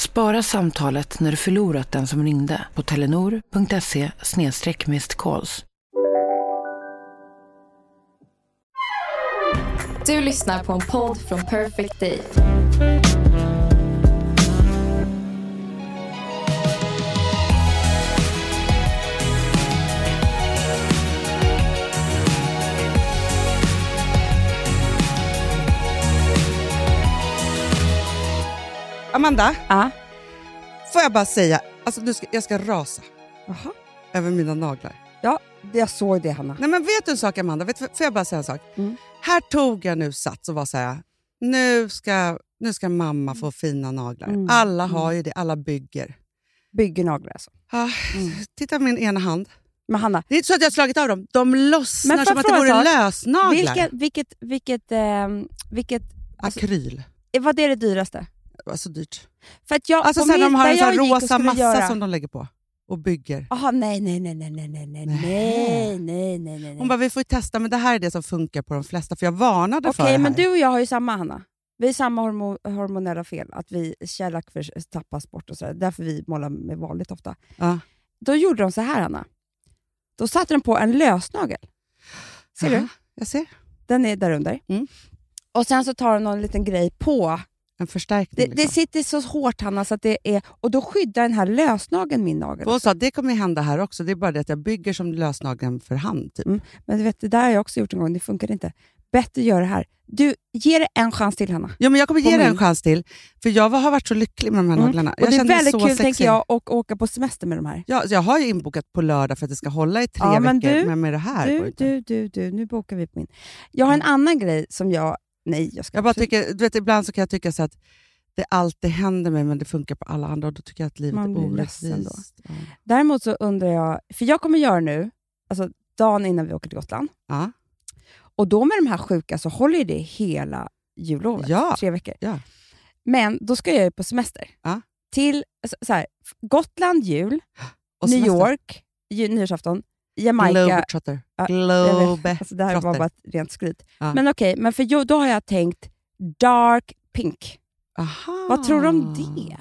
Spara samtalet när du förlorat den som ringde på telenor.se calls. Du lyssnar på en podd från Perfect Day. Amanda, Ja. får jag bara säga, alltså nu ska, jag ska rasa Jaha. över mina naglar. Ja, jag såg det Hanna. Nej men vet du en sak Amanda, vet, får jag bara säga en sak? Mm. Här tog jag nu sats och var så här, nu ska, nu ska mamma få fina naglar. Mm. Alla Mm. har ju det, alla bygger. Bygger naglar alltså. Ah, Mm. Titta på min ena hand. Men Hanna, Det är inte så att jag har slagit av dem, de lossnar Men som att det vore lösnaglar. vilket, vilket, vilket, ehm, vilket alltså, Akryl. vad är det dyraste? Det var så dyrt. För att jag, Alltså min- de har en sån rosa massa göra- som de lägger på och bygger. Jaha, nej, nej, nej, nej, nej, nej, nej, Nej. nej, nej, nej. Hon bara, vi får ju testa, men det här är det som funkar på de flesta, för jag varnade för det Okej, här. men du och jag har ju samma Hanna. Vi har samma hormo hormonella fel, att vi kärlak tappas bort och sådär. Därför vi målar med vanligt ofta. Ja. Då gjorde de så här Hanna. Då satte de på en lösnagel. Ser Jaha, du? Jag ser. Den är där under. Mm. Och sen så tar de någon liten grej på. En förstärkning. Det, liksom. det sitter så hårt Hanna, så att det är, och då skyddar den här lösnageln min nagel. Hon sa att det kommer hända här också. Det är bara det att jag bygger som lösnageln för hand. Typ. Mm. Men du vet, det där har jag också gjort en gång, det funkar inte. Bättre gör det här. Du, ge det en chans till Hanna. Ja, men jag kommer På ge det en chans till, för jag har varit så lycklig med de här Mm. naglarna. Och Jag det är väldigt kul sexig. tänker jag att åka på semester med de här. Ja, så jag har ju inbokat på lördag för att det ska hålla i tre Ja, men veckor, du- men med det här Du, du, du, du, nu bokar vi på min. Jag har en annan grej som jag... Nej, jag ska Jag bara tycker, du vet, ibland så kan jag tycka så att det alltid händer mig, men det funkar på alla andra och då tycker jag att livet Man är orättvist. då. Ja. Däremot så undrar jag, för jag kommer göra nu, alltså dagen innan vi åker till Gotland, Ja. och då med de här sjuka så håller det hela jullovet, Ja. tre veckor. Ja. Men då ska jag ju på semester. Till så, så här, Gotland jul, Och New semester. York, ju- nyårsafton, Jamaica. Globetrotter. Ja. Globe. Alltså det här var Trotter. bara ett rent skryt. Ja. Men okej, men för jo, då har jag tänkt dark pink. Aha. Vad tror du om det?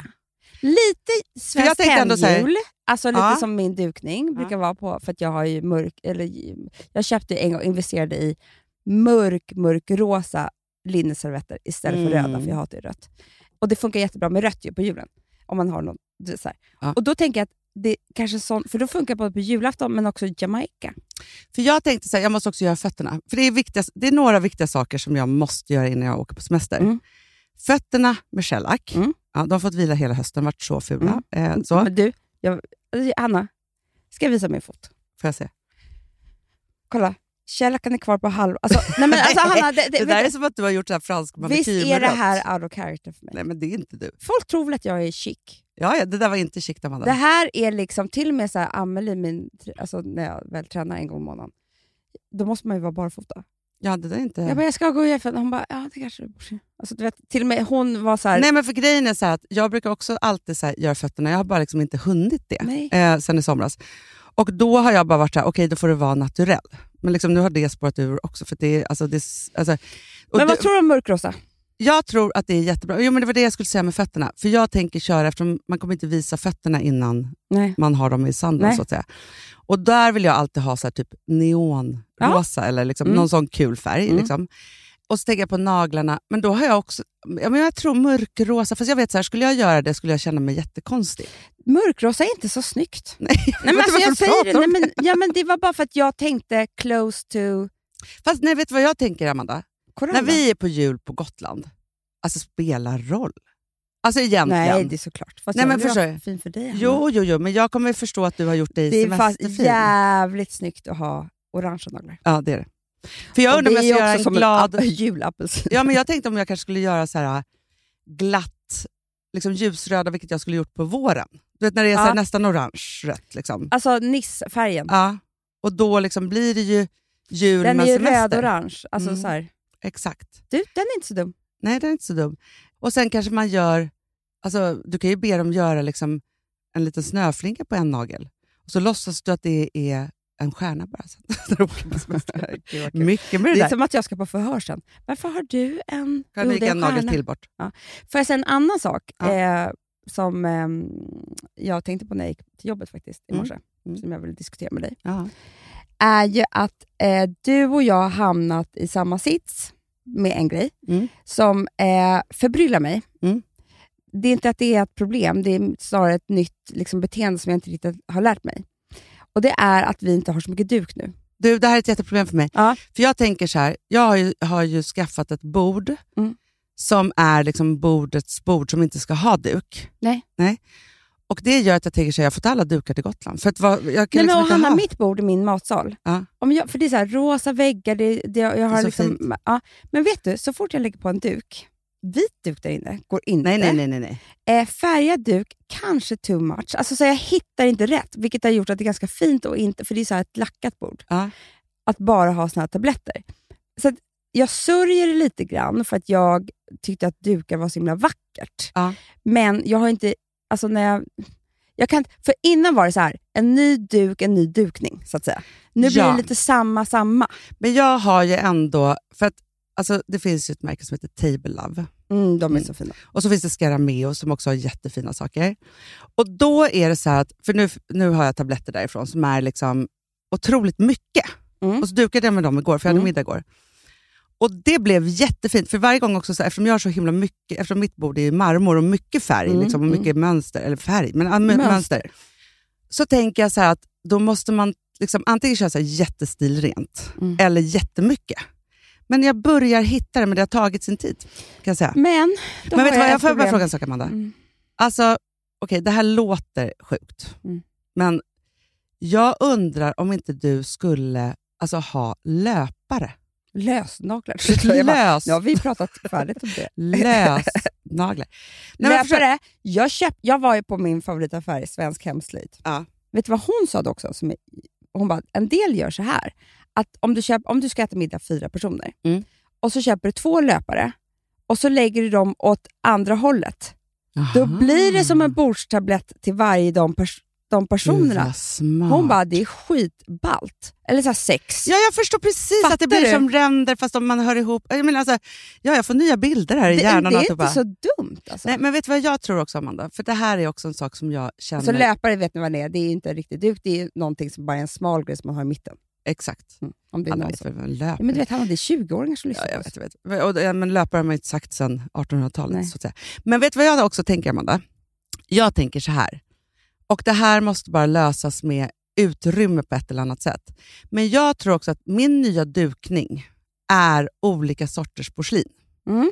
Lite svenskt hemjul, alltså lite Ja. som min dukning brukar vara på, för att jag har ju mörk, eller jag köpte en gång, investerade i mörk, mörkrosa linneservetter istället för Mm. röda, för jag hatar ju rött. Och det funkar jättebra med rött ju på julen, om man har någon, så. Ja. Och då tänker jag att det kanske sån, för då funkar både på julafton men också Jamaica. För jag tänkte så här, jag måste också göra fötterna. För det är, viktiga, det är några viktiga saker som jag måste göra innan jag åker på semester. Mm. Fötterna med shellac. Mm. Ja, de har fått vila hela hösten, varit så fula. Eh, så, Men du, jag, Anna, ska jag visa min fot? får jag se. Kolla, shellacken är kvar på halv... Alltså, nej men alltså Hanna, det, Det, det, där är som att du har gjort så här fransk visst manikyr är med det här out of character för mig? Nej, men det är inte du. Folk tror väl att jag är chic? Ja, ja, det där var inte chic, Amanda. Det här är liksom, till och med så här, Amelie, min, alltså, när jag väl tränar en gång i månaden, då måste man ju vara barfota. Ja, det där är inte... Jag bara, jag ska gå i FN. Hon bara, ja det kanske du borde. Alltså, du vet, till och med hon var så här, Nej, men för grejen är så att jag brukar också alltid så göra fötterna. Jag har bara liksom inte hunnit det eh, sen i somras. Och då har jag bara varit så här, okej då får det vara naturell. Men liksom, nu har det spårat ur också. För det alltså, det, alltså, men vad du- tror du om mörkrosa? Jag tror att det är jättebra. Jo, men det var det jag skulle säga med fötterna. För jag tänker köra, eftersom man kommer inte visa fötterna innan Nej. man har dem i sanden. Nej. så att säga. Och där vill jag alltid ha så här, typ neonrosa eller liksom, Mm. någon sån kul färg. Mm. Liksom. Och så tänker jag på naglarna, men då har jag också, ja, men jag tror mörkrosa, fast jag vet så här, skulle jag göra det skulle jag känna mig jättekonstig. Mörkrosa är inte så snyggt. Nej, men alltså, jag säger det. Nej, men, ja, men det var bara för att jag tänkte close to Fast nej, vet du vad jag tänker Amanda? När vi är på jul på Gotland, alltså spelar roll. Alltså egentligen. Nej, det är såklart. Fast Nej, men ju förstår jag. fin för dig, Hanna. Jo, jo, jo, men jag kommer förstå att du har gjort dig Det är fast jävligt snyggt att ha orangea naglar. Ja, det är det. För jag undrar om jag ska är göra en glad... en ap- julapelsin. Ja, men jag tänkte om jag kanske skulle göra så här glatt liksom ljusröda, vilket jag skulle gjort på våren. Du vet när det är så Ja. nästan orange-rött. Liksom. Alltså Niss-färgen. Ja. Och då liksom blir det ju jul den är med ju semester. röd-orange. Alltså Mm. så här. Exakt. Du, den är inte så dum. Nej, det är inte så dum. Och sen kanske man gör, alltså, du kan ju be dem göra liksom en liten snöflinka på en nagel. Och så låtsas du att det är en stjärna bara. Mycket med det, Det är där. som att jag ska på förhör sen. Varför har du en... Kan Jo, det är en nagel stjärna. till bort? Får jag säga en annan sak Ja. eh, som ehm, jag tänkte på när jag gick till jobbet faktiskt i Mm. morse, Mm. som jag vill diskutera med dig, Ja. Är ju att eh, du och jag har hamnat i samma sits med en grej Mm. som eh, förbryllar mig. Mm. Det är inte att det är ett problem, det är snarare ett nytt liksom, beteende som jag inte riktigt har lärt mig. Och Det är att vi inte har så mycket duk nu. Du, det här är ett jätteproblem för mig. Ja. För jag tänker så här, jag har ju, har ju skaffat ett bord Mm. som är liksom bordets bord som inte ska ha duk. Nej. Nej. Och Det gör att jag tänker här, jag får ta alla dukar till Gotland. För att vad, jag kan Nej, liksom men, Hanna, ha. mitt bord är min matsal. Ja. Om jag, för det är så här, rosa väggar, det, det, jag har så liksom, ja, Men vet du, så fort jag lägger på en duk, vit duk där inne, går inte. Nej, nej, nej. nej. Eh, färgad duk, kanske too much. Alltså, så jag hittar inte rätt, vilket har gjort att det är ganska fint, och inte, för det är så ett lackat bord, Ja. att bara ha såna här tabletter. Så att jag sörjer det lite grann för att jag tyckte att dukar var så himla vackert. Ja. Men jag har inte... Alltså när jag, jag kan, för innan var det så här, en ny duk, en ny dukning. så att säga. Nu blir Ja. det lite samma, samma. Men jag har ju ändå, för att alltså, det finns ju ett märke som heter Table Love. Mm, de är Mm. så fina. Och så finns det Scarameo som också har jättefina saker. Och då är det så att, för nu, nu har jag tabletter därifrån som är liksom otroligt mycket. Mm. Och så dukade jag med dem igår, för jag hade Mm. middag igår. Och det blev jättefint, för varje gång också, så, här, eftersom jag har så himla mycket, eftersom mitt bord är i marmor och mycket färg, Mm, liksom, och mycket mönster, eller färg, men Mönster. mönster. Så tänker jag så här att då måste man liksom, antingen köra så här jättestilrent, Mm. eller jättemycket. Men jag börjar hitta det, men det har tagit sin tid. Kan jag säga. Men, Men vet du vad, jag får bara fråga en sak Amanda. Mm. Alltså, okej, det här låter sjukt. Mm. Men jag undrar om inte du skulle alltså, ha löpare. Lösnaglar. Jag bara, Nu har vi pratat färdigt om det. lösnaglar. Nej, men Löpare, jag, köp, jag var ju på min favoritaffär, Svensk Hemslöjd. Ja. Vet du vad hon sa då också? Som hon bara, en del gör så här. Att om du, köp, om du ska äta middag fyra personer Mm. och så köper du två löpare och så lägger du dem åt andra hållet. Då Aha. blir det som en bordstablett till varje de, pers- de personerna. Hon bara, det är skitballt. Eller så sex. Ja, jag förstår precis att det Fattar blir du? som ränder fast om man hör ihop. Jag, menar, alltså, ja, jag får nya bilder här i det, hjärnan. det är inte så dumt. Alltså. Nej, men vet du vad jag tror också Amanda? För det här är också en sak som jag känner... Så löpare vet ni vad det är, det är inte en riktig duk, det är någonting som bara är en smal grej som man har i mitten. Exakt. Mm. Om det är Alla någon vet som... väl vad en löpare ja, men du vet, Hanna, det är 20-åringar som Ja, lyssnar jag vet, jag vet. Och, ja, men löpare har man ju inte sagt sedan 1800-talet. Nej. Så att säga. Men vet du vad jag också tänker, Amanda? Jag tänker så här, och det här måste bara lösas med utrymme på ett eller annat sätt. Men jag tror också att min nya dukning är olika sorters porslin. Mm.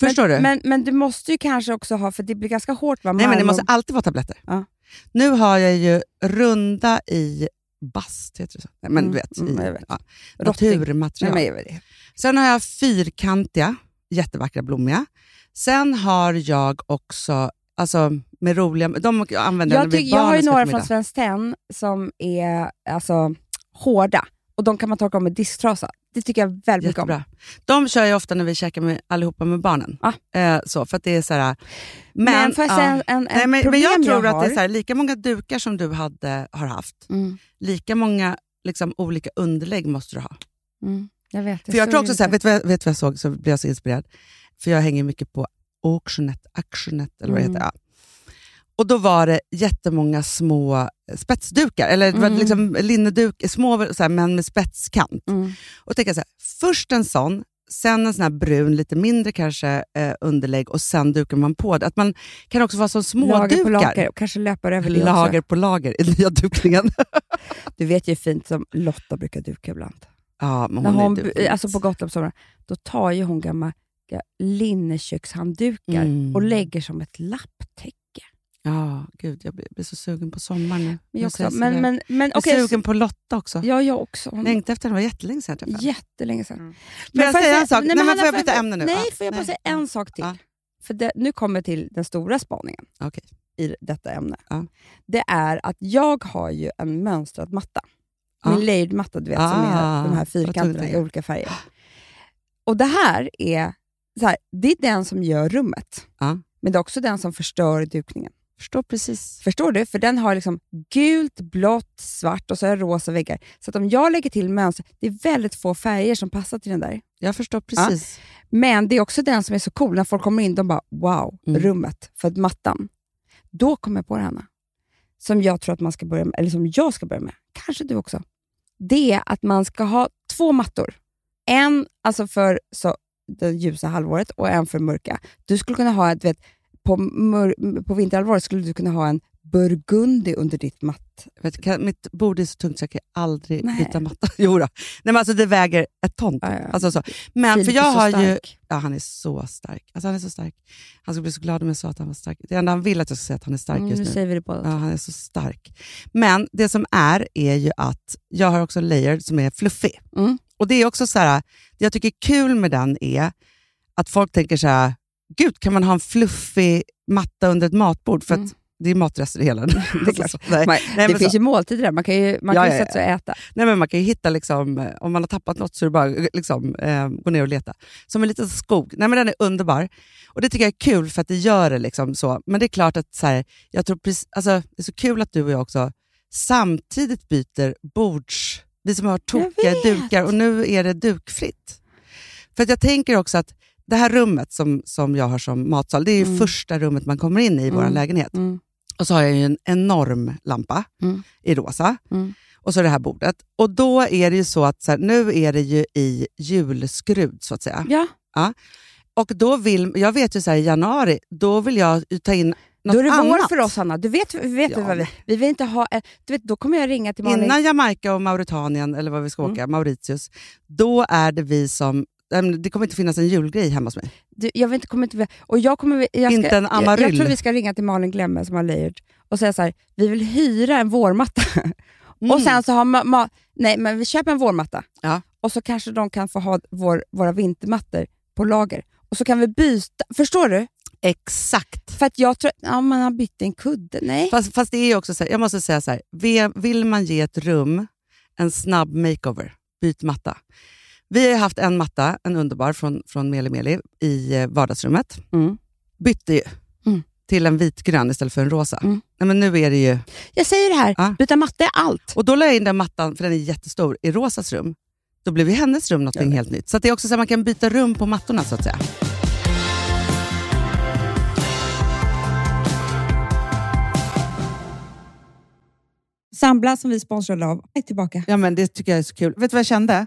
Förstår men, du? Men, men du måste ju kanske också ha, för det blir ganska hårt va? Nej, men det måste alltid vara tabletter. Ja. Nu har jag ju runda i bast, heter det så? Nej, men Mm, du vet, mm, i vet. Ja, naturmaterial. Nej, men det. Sen har jag fyrkantiga, jättevackra blommiga. Sen har jag också, alltså med roliga, de använder jag Jag, tycker, jag har ju några från. Svenskt Tenn som är alltså, hårda och de kan man torka om med disktrasa. Det tycker jag väldigt mycket om. De kör jag ofta när vi käkar med, allihopa med barnen. Ah. Eh, så, för att det är så här, men, Men, får jag en, en, Nej, men, men jag tror att har? det är så här, lika många dukar som du hade, har haft, Mm, lika många liksom, olika underlägg måste du ha. mm, jag vet. För jag tror också så här, vet du vad, jag- vad jag såg så blev jag så inspirerad? För jag hänger mycket på Auctionet, Actionet eller vad det Mm. heter. Ja. Och då var det jättemånga små spetsdukar, eller var Mm. liksom linneduk, små så här, men med spetskant. Mm. Och jag så här, först en sån, sen en sån här brun, lite mindre kanske eh, underlägg och sen dukar man på det. Att man kan också vara som små Lager på lager och kanske löpare över det Lager också. på lager i nya dukningen. Du vet ju hur fint som Lotta brukar duka ibland. ja, men När hon, hon, är alltså på Gotland på sommaren, då tar ju hon gamla ga- linnekökshanddukar Mm. och lägger som ett lapptäcke. Ja, gud, jag blir, blir så sugen på sommar nu. Men, Jag också, men, men, men jag är okej, sugen på Lotta också. ja, jag också. Hon, Längtar efter henne, det var jättelänge sedan jag träffade henne. jättelänge sedan. Får jag säga en sak? Nej, men Hanna, får jag byta ämne nu? Nej, Ja, får jag bara säga en sak till? Ja. för det, nu kommer jag till den stora spaningen Okej. i detta ämne. Ja. Det är att jag har ju en mönstrad matta. Min layered matta, du vet, som Ah, är de här fyrkanterna i olika färger. Och det här är, så här, det är den som gör rummet. Men det är också den som förstör dukningen. Förstår precis. Förstår du? För den har liksom gult, blått, svart och så är rosa väggar. Så att om jag lägger till mönster, det är väldigt få färger som passar till den där. Jag förstår precis. Men det är också den som är så cool. När folk kommer in, de bara wow, Mm. rummet. För att mattan. Då kommer jag på det, Hanna. Som jag tror att man ska börja med, eller som jag ska börja med. Kanske du också. Det är att man ska ha två mattor. En alltså för så, det ljusa halvåret och en för mörka. Du skulle kunna ha, du vet, på, mör, på vinterhalvåret skulle du kunna ha en burgundy under ditt matt. Vet, kan, mitt bord är så tungt så jag kan aldrig Nej. byta matta. Jo då. Nej, men alltså, det väger ett ton. Ja. Alltså, så. Men Filip för är jag så har ju... stark. Ja, han är så stark. Alltså, han är så stark. Han skulle bli så glad om jag sa att han var stark. Det enda han vill att jag ska säga att han är stark Mm, just nu nu. säger vi det båda. Ja, han är så stark. Men det som är, är ju att jag har också en layer som är fluffig. Mm. Och det är också så här, det jag tycker är kul med den är att folk tänker så här, gud kan man ha en fluffig matta under ett matbord? För Mm. att det är matrester i hela den. Det är klart. Så, nej. Nej, det finns så- ju måltider där, man kan ju, man Ja, kan ju ja, sätta sig och äta. Nej, men man kan ju hitta, liksom, eh, om man har tappat något så är det bara eh, liksom, eh, gå ner och leta. Som en liten skog. Nej, men den är underbar. Och Det tycker jag är kul för att det gör det liksom så. Men det är klart att så här, jag tror precis, alltså, det är så kul att du och jag också samtidigt byter bords... Vi som har tokiga dukar och nu är det dukfritt. För jag tänker också att det här rummet som, som jag har som matsal, det är ju Mm. första rummet man kommer in i i vår Mm. lägenhet. Mm. Och så har jag ju en enorm lampa Mm. i rosa. Mm. Och så det här bordet. Och då är det ju så att så här, nu är det ju i julskrud så att säga. Ja, Och då vill, jag vet ju så här, i januari, då vill jag ta in något då är det annat. vår för oss Hanna. Du vet, vet Ja, vad vi, vi vill inte ha, en- du vet, då kommer jag ringa till Malin. Innan Jamaica och Mauritanien, eller vad vi ska Mm. åka, Mauritius, då är det vi som... Det kommer inte finnas en julgrej hemma hos mig. Du, jag vet inte, kommer inte, och jag kommer, jag ska, Inte en jag, jag Amaryll. tror vi ska ringa till Malin Glemme som har layered och säga så här, vi vill hyra en vårmatta. Mm. Och sen så har ma, ma, nej, men vi köper en vårmatta Ja. och så kanske de kan få ha vår, våra vintermattor på lager. Och så kan vi byta, förstår du? Exakt. För att jag tror ja, man har bytt en kudde. Nej. Fast, fast det är ju också så här, jag måste säga så här, vill man ge ett rum en snabb makeover, byt matta. Vi har haft en matta, en underbar, från, från Meli Meli i eh, vardagsrummet. Mm. Bytte ju Mm. till en vitgrön istället för en rosa. Mm. Nej, men nu är det ju... Jag säger det här, Ja. byta matta är allt. Och då la jag in den mattan, för den är jättestor, i Rosas rum. Då blev ju hennes rum något helt nytt. Så det är också så att man kan byta rum på mattorna så att säga. Sambla som vi sponsrade av är tillbaka. Ja, men det tycker jag är så kul. Vet du vad jag kände?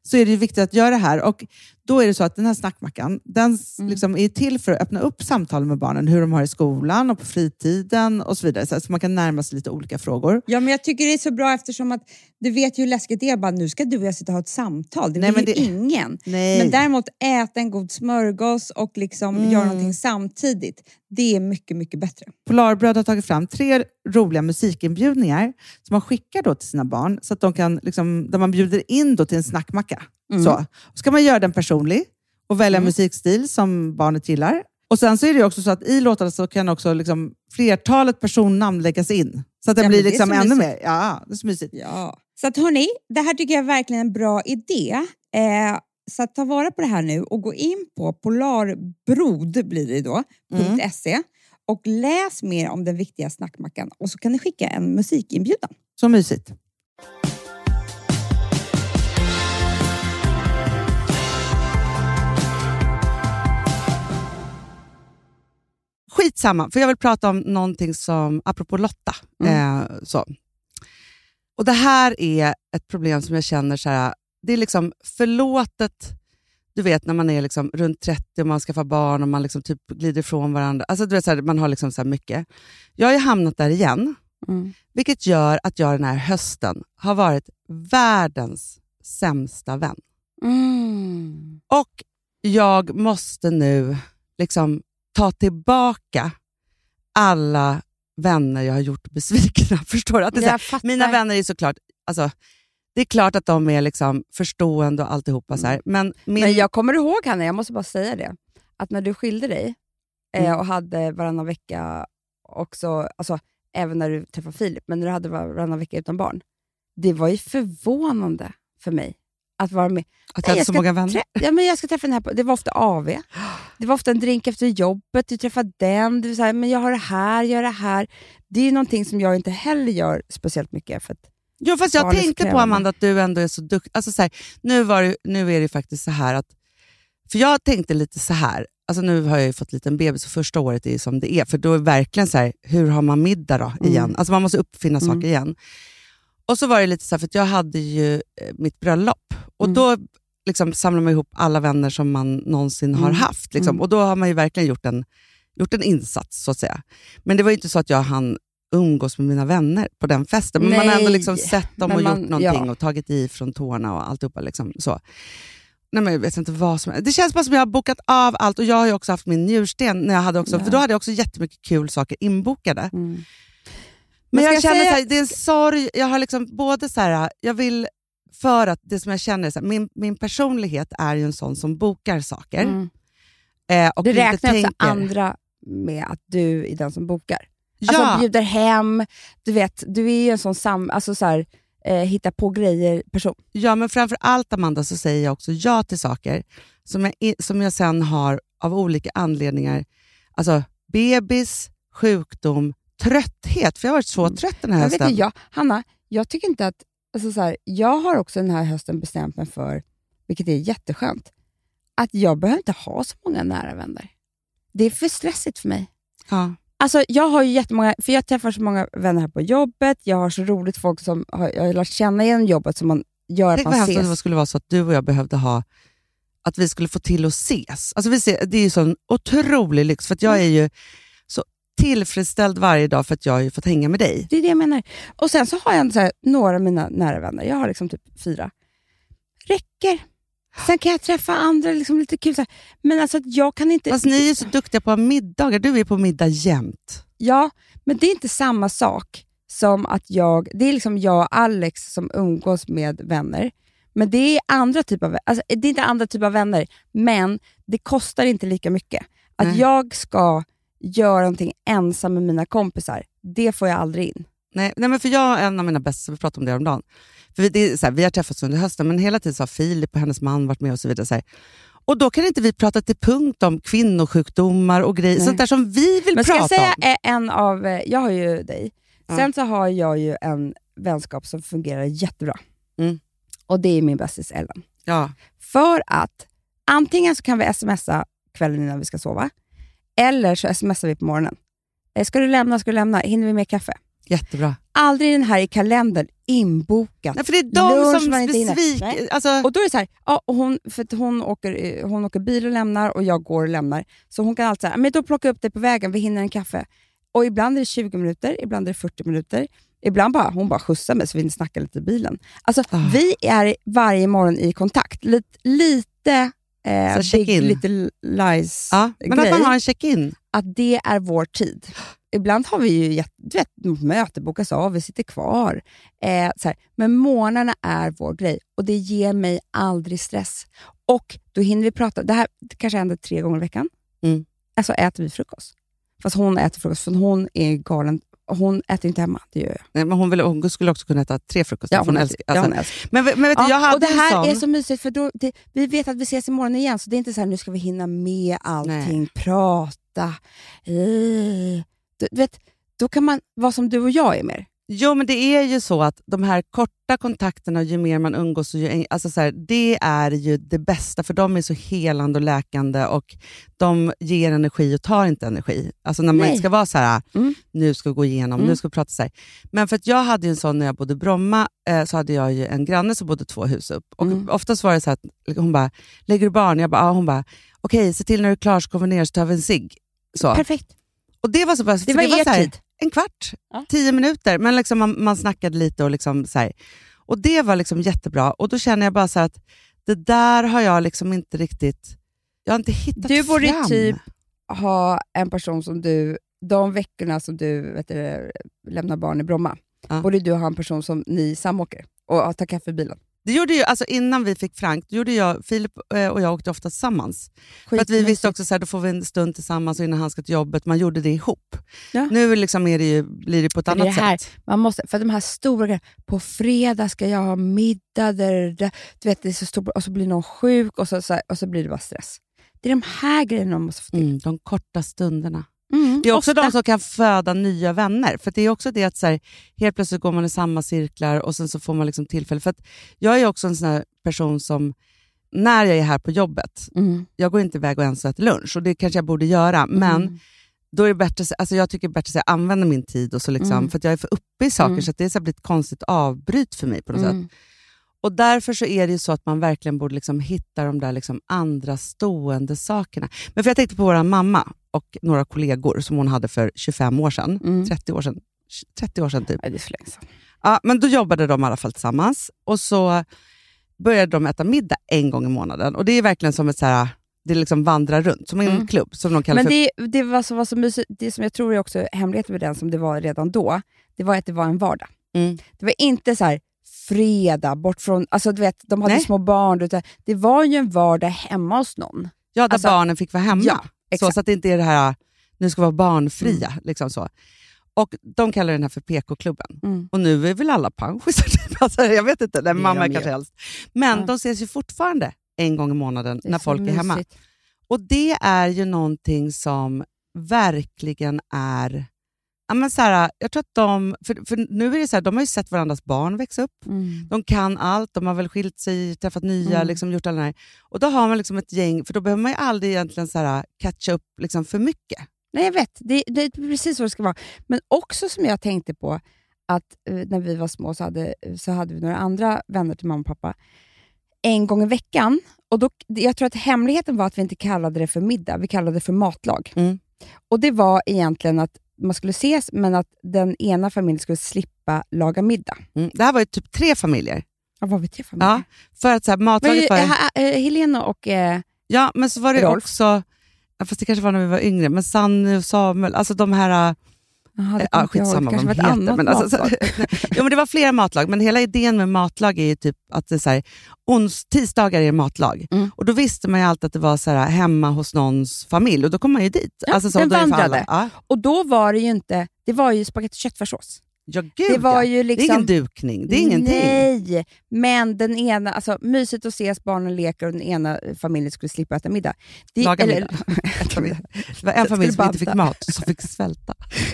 så är det viktigt att göra det här. Och då är det så att den här snackmackan, den s- liksom är till för att öppna upp samtal med barnen, hur de har i skolan och på fritiden och så vidare. Så man kan närma sig lite olika frågor. Ja, men jag tycker det är så bra eftersom att du vet ju hur läskigt det är. Bara, nu ska du och jag sitta och ha ett samtal. Det Nej, vill men ju det- ingen. Nej. Men däremot äta en god smörgås och liksom Mm. göra någonting samtidigt. Det är mycket, mycket bättre. Polarbröd har tagit fram tre roliga musikinbjudningar som man skickar då till sina barn, så att de kan, liksom, där man bjuder in då till en snackmacka. Mm. Så. Ska man göra den personlig och välja Mm. musikstil som barnet gillar. Och Sen så är det ju också så att i låtarna så kan också liksom flertalet personnamn läggas in. Så att det Ja, blir det liksom så ännu mysigt. mer. Ja, det är så mysigt. Ja. Så att hörni, det här tycker jag är verkligen en bra idé. Eh, så att ta vara på det här nu och gå in på polarbrod blir det då, Mm. .se och läs mer om den viktiga snackmackan och så kan ni skicka en musikinbjudan. Så mysigt. Skitsamma, för jag vill prata om någonting som, apropå Lotta. Eh, så. Och Det här är ett problem som jag känner så här, det är liksom förlåtet, du vet när man är liksom runt 30 och man skaffar barn och man liksom typ glider ifrån varandra. Alltså du vet, så här, man har liksom så mycket. Jag har ju hamnat där igen. Vilket gör att jag den här hösten har varit världens sämsta vän. Mm. Och jag måste nu liksom ta tillbaka alla vänner jag har gjort besvikna. Förstår du? Att det här, mina vänner är såklart, alltså, det är klart att de är liksom förstående och alltihopa. Så här. Men, min, Men jag kommer ihåg Hanna, jag måste bara säga det, att när du skilde dig eh, Mm. och hade varannan vecka också, alltså även när du träffade Filip, men när du hade varannan vecka utan barn. Det var ju förvånande för mig att vara med. att jag hade så många vänner. ja, men jag ska träffa den här Det var ofta AV. Det var ofta en drink efter jobbet, du träffade den, du sa men jag har det här, jag har det här. Det är ju någonting som jag inte heller gör speciellt mycket. För Jo, fast jag tänkte på. Amanda att du ändå är så duktig. Alltså, så här, nu, var det, nu är det faktiskt så här att... För jag tänkte lite så här, alltså nu har jag ju fått en liten bebis och första året är som det är. För då är det verkligen så här, hur har man middag då igen? Mm. Alltså man måste uppfinna Mm. saker igen. Och så var det lite så här, för att jag hade ju eh, mitt bröllop. Och Mm. då liksom samlar man ihop alla vänner som man någonsin har Mm. haft. Liksom. Mm. Och då har man ju verkligen gjort en, gjort en insats, så att säga. Men det var ju inte så att jag hann umgås med mina vänner på den festen. Men man har ändå Nej, liksom sett dem men och man- gjort någonting ja. och tagit i från tårna och alltihopa. Liksom, så. Nej, men jag vet inte vad som Det känns bara som jag har bokat av allt och jag har också haft min njursten, när jag hade också, Ja. för då hade jag också jättemycket kul saker inbokade. mm. Men jag känner säga- här, det är en sorg. Jag har liksom både så här, jag vill, för att det som jag känner, är så min, min personlighet är ju en sån som bokar saker. Mm. Eh, och Du inte räknar också tänker. andra med att du är den som bokar. Ja, Alltså bjuder hem, du vet, du är ju en sån sam, alltså så här, eh, hitta på grejer-person. ja, men framför allt Amanda så säger jag också ja till saker som jag, som jag sen har av olika anledningar, alltså bebis, sjukdom, trötthet. För jag har varit så trött den här Jag vet hösten. inte, jag, Hanna, jag tycker inte att... Alltså så här, jag har också den här hösten bestämt mig för, vilket är jätteskönt, att jag behöver inte ha så många nära vänner. Det är för stressigt för mig. Ja. Alltså, jag har ju jättemånga, för jag träffar så många vänner här på jobbet, jag har så roligt folk som har, jag har lärt känna genom jobbet som man gör att Tänk vad man ses. det skulle vara så att du och jag behövde ha att vi skulle få till att ses. Alltså vi ser, det är ju sån otrolig lyx, för att jag är ju tillfredsställd varje dag för att jag har fått hänga med dig. Det är det jag menar. Och Sen så har jag så här, några av mina nära vänner, jag har liksom typ fyra. Räcker. Sen kan jag träffa andra, liksom lite kul. Så här. Men alltså jag kan inte... Fast ni är så duktiga på middagar. Du är på middag jämt. Ja, men det är inte samma sak som att jag... Det är liksom jag och Alex som umgås med vänner. Men det är andra typer av, alltså, det är inte andra typer av vänner, men det kostar inte lika mycket. Att Nej. jag ska göra någonting ensam med mina kompisar, det får jag aldrig in. Nej, nej men för jag är en av mina bästa, vi pratade om det häromdagen. För vi, det är så här, vi har träffats under hösten, men hela tiden så har Filip och hennes man varit med och så vidare. Så här. Och då kan inte vi prata till punkt om kvinnosjukdomar och grejer, Nej. sånt där som vi vill Men ska prata jag säga om. en av, eh, jag har ju dig, sen så har jag ju en vänskap som fungerar jättebra. Mm. Och det är min bästis Ellen. Ja. För att antingen så kan vi smsa kvällen innan vi ska sova, eller så smsar vi på morgonen. Eh, Ska du lämna, ska du lämna, hinner vi med kaffe? Jättebra. Aldrig den här i kalendern inbokat. Nej, för det är de Lunch som man inte besviker. Alltså, Och då är det så här, ja, hon, för hon, åker, eh, hon åker bil och lämnar och jag går och lämnar. Så hon kan alltid säga, men då plockar jag upp dig på vägen, vi hinner en kaffe. Och ibland är det 20 minuter, ibland är det 40 minuter. Ibland bara, hon bara skjutsar mig så vi snackar lite i bilen. Alltså, Ah. Vi är varje morgon i kontakt. Lite, lite eh, Så check-in. Big Little Lies ja, men att grej. man har en check-in. att det är vår tid. Ibland har vi ju du vet, möte bokas av, vi sitter kvar. Eh, så här. Men morgnarna är vår grej och det ger mig aldrig stress. Och då hinner vi prata. Det här det kanske händer tre gånger i veckan. Mm. Alltså äter vi frukost. Fast hon äter frukost, för hon är galen. Hon äter inte hemma, det gör jag. Nej, men hon, vill, hon skulle också kunna äta tre frukostar. Ja, för hon hon älskar, ja, alltså, hon älskar. men, men vet du, jag Ja, hade och det här sån, är så mysigt, för då, det, vi vet att vi ses imorgon igen, så det är inte så här nu ska vi hinna med allting, Nej. prata. Eh. Du, vet, då kan man vara som du och jag är mer. Jo, men det är ju så att de här korta kontakterna, ju mer man umgås, ju, alltså så här, det är ju det bästa, för de är så helande och läkande och de ger energi och tar inte energi. Alltså när man Nej. ska vara så här, Mm. nu ska vi gå igenom, Mm. nu ska vi prata så här. Men för att jag hade ju en sån när jag bodde i Bromma, eh, så hade jag ju en granne som bodde två hus upp. Och Mm. Oftast var det så här att hon bara, lägger du barn? Jag bara, ja. Hon bara, okej, se till när du är klar så kommer vi ner så tar vi en cigg. Perfekt. Och det var så bra, Det var det var er här, tid. En kvart, Ja. tio minuter, men liksom man, man snackade lite och liksom så här. Och det var liksom jättebra. Och då känner jag bara så att det där har jag liksom inte riktigt, jag har inte hittat Du borde fram. typ ha en person som du, de veckorna som du vet du, lämnar barn i Bromma, Ja. borde du ha en person som ni samåker och tar kaffe i bilen. Det gjorde ju, alltså innan vi fick Frank, då gjorde jag, Filip eh, och jag åkte ofta tillsammans. För att vi visste också att då får vi en stund tillsammans innan han ska till jobbet. Man gjorde det ihop. Ja. Nu liksom är det ju, blir det på ett För annat det här, sätt. Man måste, för de här stora grejerna, på fredag ska jag ha middag, där, där, du vet, det är så stort, och så blir någon sjuk och så, så här, och så blir det bara stress. Det är de här grejerna man måste få till. Mm, de korta stunderna. Mm, Det är också ofta. de som kan föda nya vänner. För det är också det att så här, helt plötsligt går man i samma cirklar och sen så får man liksom tillfälle. För jag är också en sån person som, när jag är här på jobbet, Mm. jag går inte iväg och ens äter lunch och det kanske jag borde göra, men Mm. då är det bättre, alltså jag tycker det är bättre att jag använder min tid och så liksom, Mm. för jag är för uppe i saker Mm. så att det är så blivit ett konstigt avbryt för mig på något Mm. sätt. Och därför så är det ju så att man verkligen borde liksom hitta de där liksom andra stående sakerna. Men för jag tänkte på vår mamma och några kollegor som hon hade för 25 år sedan, Mm. 30 år sedan, 30 år sedan typ. Ja, det är så länge sedan. Ja, men då jobbade de i alla fall tillsammans och så började de äta middag en gång i månaden. Och det är verkligen som ett så här, det liksom vandrar runt, som en Mm. klubb som de kallar Men för det, det var så, var så mysigt, det som jag tror är också hemligheten med den som det var redan då, det var att det var en vardag. Mm. Det var inte så här fredag, bort från, alltså du vet, de hade Nej. små barn, det var ju en vardag hemma hos någon. Ja, där Alltså- barnen fick vara hemma. Ja, exakt. Mm. så att det inte är det här, nu ska vara barnfria. Liksom så. Och De kallar den här för PK-klubben. Mm. Och nu är väl alla panschisar. Typ. Alltså, jag vet inte, nej, mamma är kanske helst. Men Ja. de ses ju fortfarande en gång i månaden när så folk är hemma. Och det är ju någonting som verkligen är... Ja, men så här, jag tror att de, för, för nu är det så här, de har ju sett varandras barn växa upp. Mm. De kan allt, de har väl skilt sig, träffat nya, Mm. liksom, gjort alla det här. Och då har man liksom ett gäng, för då behöver man ju aldrig egentligen så här, catcha upp liksom, för mycket. Nej, jag vet. Det, det är precis så det ska vara. Men också som jag tänkte på, att eh, när vi var små så hade, så hade vi några andra vänner till mamma och pappa en gång i veckan. Och då, jag tror att hemligheten var att vi inte kallade det för middag, vi kallade det för matlag. Mm. Och Det var egentligen att man skulle ses, men att den ena familjen skulle slippa laga middag. Mm. Det här var ju typ tre familjer. Ja, var vi tre familjer? Ja, för att så här, Men, matlaget var... eh, eh, Helena och... Eh, Ja, men så var det Rolf. också, fast det kanske var när vi var yngre, men Sanny och Samuel, alltså de här... Jaha, det Ja, jag ihåg. skitsamma vad de heter. Men, alltså, matlag. jo, men det var flera matlag, men hela idén med matlag är ju typ att det är så här, ons, tisdagar är matlag. Mm. Och Då visste man ju alltid att det var så här, hemma hos någons familj och då kom man ju dit. Ja, alltså, så, den vandrade. Ja. Och då var det ju inte... Det var ju spagetti och köttfärssås. Ja, gud Det var ja. ju Det är liksom... ingen dukning, det är ingenting. Nej, men den ena, alltså mysigt att ses, barnen leker och den ena familjen skulle slippa äta middag. Det, Laga eller- middag. Det var en familj som inte fick mat, som fick svälta.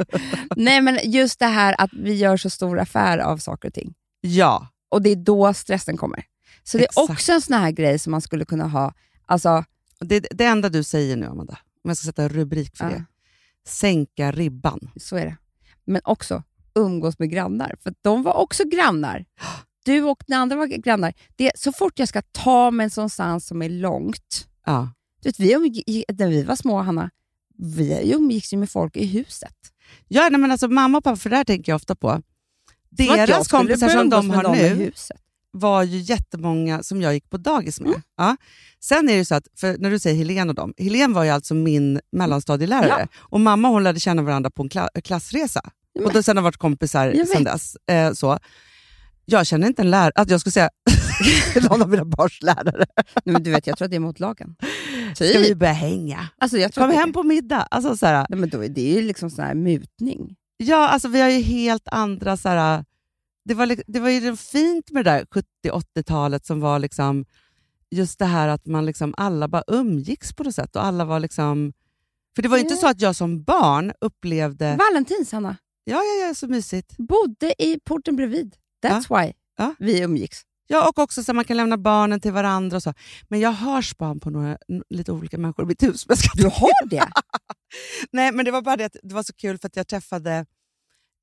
Nej, men just det här att vi gör så stor affär av saker och ting. Ja, Och det är då stressen kommer. Så det är också en sån här grej som man skulle kunna ha. Alltså, det, det enda du säger nu Amanda, om jag ska sätta en rubrik för Ja. det. Sänka ribban. så är det. Men också umgås med grannar, för de var också grannar. Du och den andra var grannar. Det, så fort jag ska ta mig någonstans som är långt, Ja. Du vet, vi umgick, när vi var små, Hanna, vi umgicks ju med folk i huset. Ja, nej, men alltså mamma och pappa, för det här tänker jag ofta på. Deras kompisar som de har nu, Huset. var ju jättemånga som jag gick på dagis Mm. med. Ja. Sen är det så att, för när du säger Helene och dem, Helene var ju alltså min mellanstadielärare. Och mamma och hon lärde känna varandra på en kla- klassresa. Och då sen har varit kompisar sen dess. Eh, så. Jag känner inte en lärare, att jag skulle säga någon av mina barns lärare. Nej, men du vet, jag tror att det är mot lagen. Ska vi Typ. börja hänga? Alltså, jag tror Kom hem på middag. Alltså, så här, Nej, men då, är det är ju liksom sån här mutning. Ja, alltså vi har ju helt andra... Så här, det, var, det var ju fint med det där 70-80-talet som var liksom just det här att man liksom alla bara umgicks på något sätt. Och alla var liksom... För det var ju inte så att jag som barn upplevde... Valentins, Hanna. Ja, ja, ja, så mysigt. Bodde i porten bredvid. That's why Ja. vi umgicks. Ja, och också så man kan lämna barnen till varandra och så. Men jag har span på några lite olika människor i mitt hus. Men ska Du har det? Nej, men det var bara det att det var så kul för att jag träffade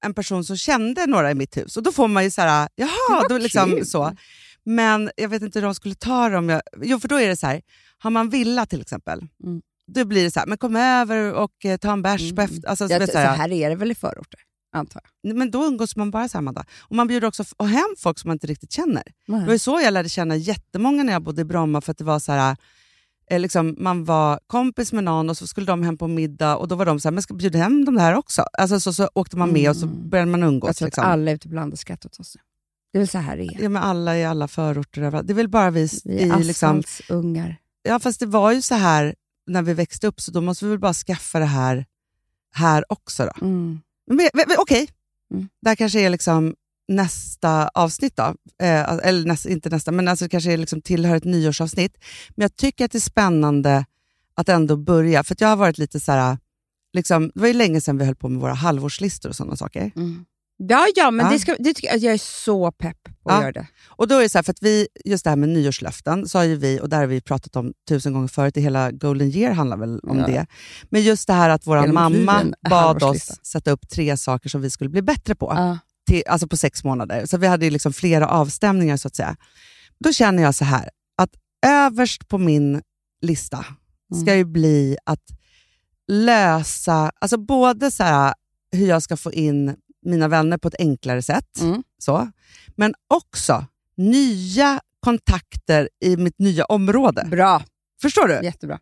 en person som kände några i mitt hus. Och då får man ju så här, jaha, då liksom kul. så. Men jag vet inte hur de skulle ta det om jag... Jo, för då är det så här, har man villa till exempel, Mm. då blir det så här, men kom över och eh, ta en bärs på Mm. efter... Alltså, så vet, så så här, här är det väl i förorter, antar jag. Men då umgås man bara så här, Amanda. Och man bjuder också och hem folk som man inte riktigt känner. Det var så jag lärde känna jättemånga när jag bodde i Bromma, för att det var så här, eh, liksom, man var kompis med någon och så skulle de hem på middag och då var de så här, men ska bjuda hem de här också? Alltså, så, så åkte man med och så Mm. började man umgås. Jag tror liksom. att alla ute på landet skrattar åt oss nu. Det är väl så här det är. Ja, men alla i alla förorter. Det är väl bara vi, Vi i är liksom, asfaltsungar. Ja, fast det var ju så här när vi växte upp, så då måste vi väl bara skaffa det här här också. Då. Mm. Okej, Mm. det här kanske är liksom nästa avsnitt. då. Eh, eller nästa, inte nästa, men alltså det kanske är liksom tillhör ett nyårsavsnitt. Men jag tycker att det är spännande att ändå börja, för jag har varit lite så här... Liksom, det var ju länge sedan vi höll på med våra halvårslistor och sådana saker. Mm. Ja, ja, men Ja. Det, ska, det tycker jag, är så pepp på att Ja. göra det. Och då är det så här, för att vi, just det här med nyårslöften, så har ju vi, och där har vi pratat om tusen gånger förut, i hela Golden Year handlar väl om Ja. det. Men just det här att vår mamma bad oss sätta upp tre saker som vi skulle bli bättre på, Ja. till, alltså på sex månader. Så vi hade ju liksom flera avstämningar så att säga. Då känner jag så här, att överst på min lista ska Mm. ju bli att lösa, alltså både så här, hur jag ska få in mina vänner på ett enklare sätt, Mm. så, men också nya kontakter i mitt nya område. Bra, Förstår du? jättebra.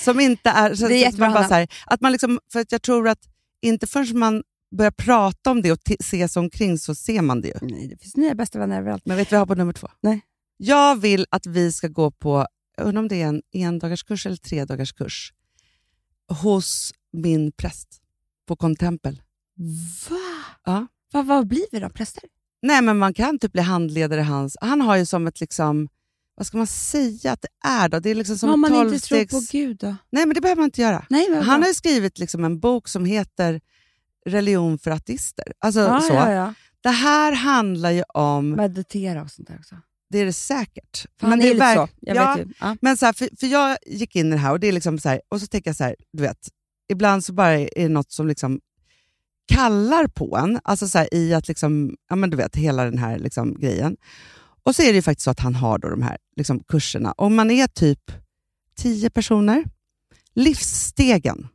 Som inte är... Så, Det är jättebra, man bara så här, att man liksom, för att jag tror att inte förrän man börjar prata om det och se sig omkring så ser man det ju. Nej, det finns nya bästa vänner överallt. Men vet du vad jag har på nummer två? Nej. Jag vill att vi ska gå på, jag undrar om det är en endagars eller tre dagars kurs hos min präst på Contempel. Va? Ja. Va, vad blir vi då? Präster? Nej, men man kan typ bli handledare hans... Han har ju som ett, liksom, vad ska man säga att det är då? Det är liksom som Om man inte tror tolvstegs... på Gud då? Nej, men det behöver man inte göra. Nej, men Han har ju skrivit liksom en bok som heter Religion för ateister. Alltså, ja, så. ja, ja. Det här handlar ju om... Meditera och sånt där också. Det är det säkert. För han det är lite verk- så. Jag ja, vet ju. Ja. Men så här, för, för jag gick in i det här och det är liksom så här, och så tänker jag så här, du vet, ibland så bara är det något som liksom kallar på en, alltså så här, i att liksom, ja men du vet, hela den här liksom grejen. Och så är det ju faktiskt så att han har då de här liksom kurserna. Om man är typ tio personer, Livsstegen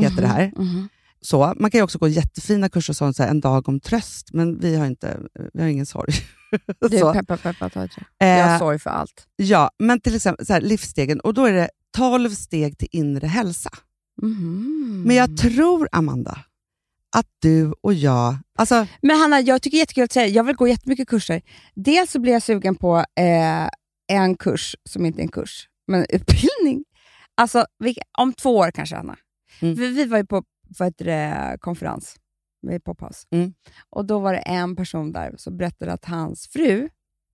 heter det här. Mhm. Så, man kan ju också gå jättefina kurser, som så här, en dag om tröst, men vi har, inte, vi har ingen sorg. Du, Så. peppa, peppa, ta Jag har sorg för allt. Ja, men till exempel så här, livsstegen, och då är det 12 steg till inre hälsa. Mhm. Men jag tror, Amanda, att du och jag... Alltså, Men Hanna, jag tycker det är jättekul att säga, jag vill gå jättemycket kurser. Dels så blir jag sugen på eh, en kurs som inte är en kurs, men en utbildning. Alltså, vilka, om två år kanske, Hanna. Mm. Vi, vi var ju på vad heter det, konferens med Pophouse. Mm. Och då var det en person där som berättade att hans fru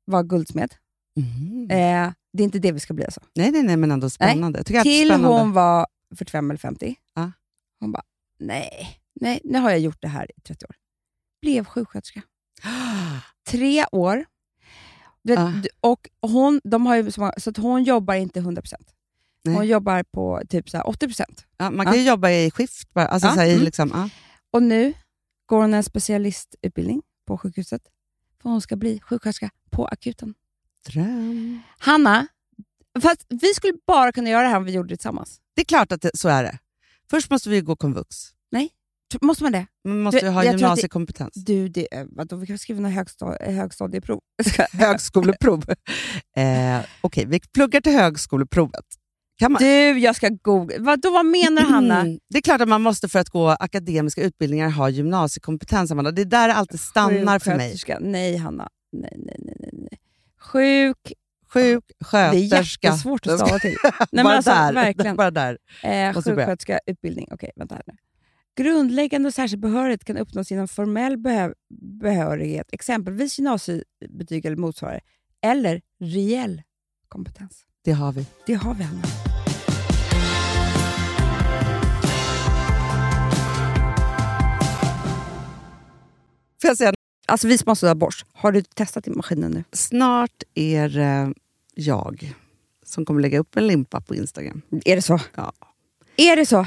var guldsmed. mhm. Eh, det är inte det vi ska bli alltså. nej, nej, nej, men ändå spännande. Är Till spännande. hon var 45 eller 50. Ja. Hon bara, nej, nej, nu har jag gjort det här i 30 år. Blev sjuksköterska. Tre år. Vet, Ah. och hon, de har ju så, att hon jobbar inte 100%. Nej. Hon jobbar på typ så här 80%. Ja, man kan ju jobba i skift bara. Alltså, Ja, så här, mm. liksom, ja. Och nu går hon en specialistutbildning på sjukhuset. För hon ska bli sjuksköterska på akuten. Dröm. Hanna, fast vi skulle bara kunna göra det här om vi gjorde det tillsammans. Det är klart att det, så är det. Först måste vi gå komvux. T- Måste man det? Man måste Du, ha det- gymnasiekompetens. Du, det, eh, vadå, vi kan skriva några högsta, högstadieprov. Högskoleprov. eh, Okej, vi pluggar till högskoleprovet. Kan man? Du, jag ska googla. Vadå, vad menar Hanna? Mm. Det är klart att man måste för att gå akademiska utbildningar ha gymnasiekompetens, Amanda. Det är där det alltid stannar för mig. Sjuksköterska. Nej, Hanna. Nej, nej, nej, nej. Sjuk. Sjuk, Det är jättesvårt att stava till. Nej, bara, alltså, där. verkligen. bara där. Eh, sjuksköterska utbildning. Okej, vänta här nu. Grundläggande och särskild behörighet kan uppnås genom formell behö- behörighet, exempelvis gymnasiebetyg eller motsvarande, eller reell kompetens. Det har vi. Det har vi, Hanna. Får jag säga, Alltså vi som har sådär borst, har du testat i maskinen nu? snart är det jag som kommer lägga upp en limpa på Instagram. Är det så? Ja. Är det så?